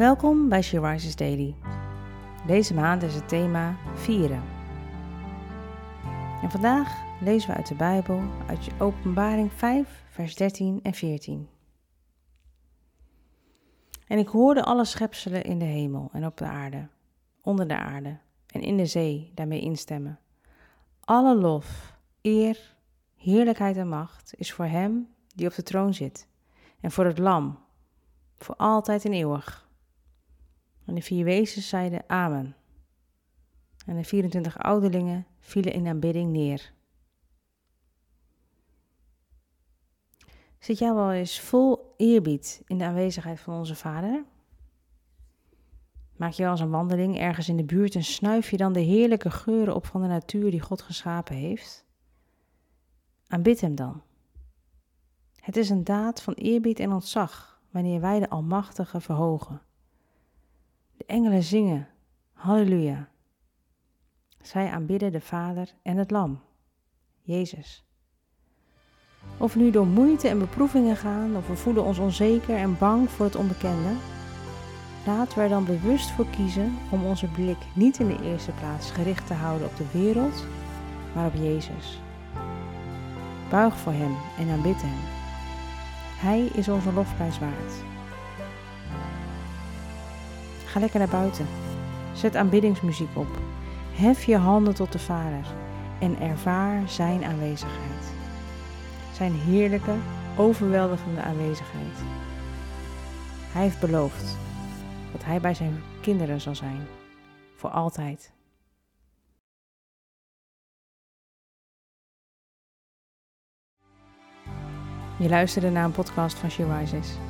Welkom bij She Rises Daily. Deze maand is het thema vieren. En vandaag lezen we uit de Bijbel, uit Openbaring 5, vers 13 en 14. En ik hoorde alle schepselen in de hemel en op de aarde, onder de aarde en in de zee daarmee instemmen. Alle lof, eer, heerlijkheid en macht is voor Hem die op de troon zit en voor het Lam, voor altijd en eeuwig. En de vier wezens zeiden Amen. En de 24 ouderlingen vielen in aanbidding neer. Zit jij wel eens vol eerbied in de aanwezigheid van onze Vader? Maak je wel eens een wandeling ergens in de buurt en snuif je dan de heerlijke geuren op van de natuur die God geschapen heeft? Aanbid Hem dan. Het is een daad van eerbied en ontzag wanneer wij de Almachtige verhogen. De engelen zingen, halleluja. Zij aanbidden de Vader en het Lam, Jezus. Of we nu door moeite en beproevingen gaan, of we voelen ons onzeker en bang voor het onbekende, laten we er dan bewust voor kiezen om onze blik niet in de eerste plaats gericht te houden op de wereld, maar op Jezus. Buig voor Hem en aanbid Hem. Hij is onze lofprijs waard. Ga lekker naar buiten. Zet aanbiddingsmuziek op. Hef je handen tot de Vader en ervaar Zijn aanwezigheid. Zijn heerlijke, overweldigende aanwezigheid. Hij heeft beloofd dat Hij bij Zijn kinderen zal zijn, voor altijd. Je luisterde naar een podcast van She Rises.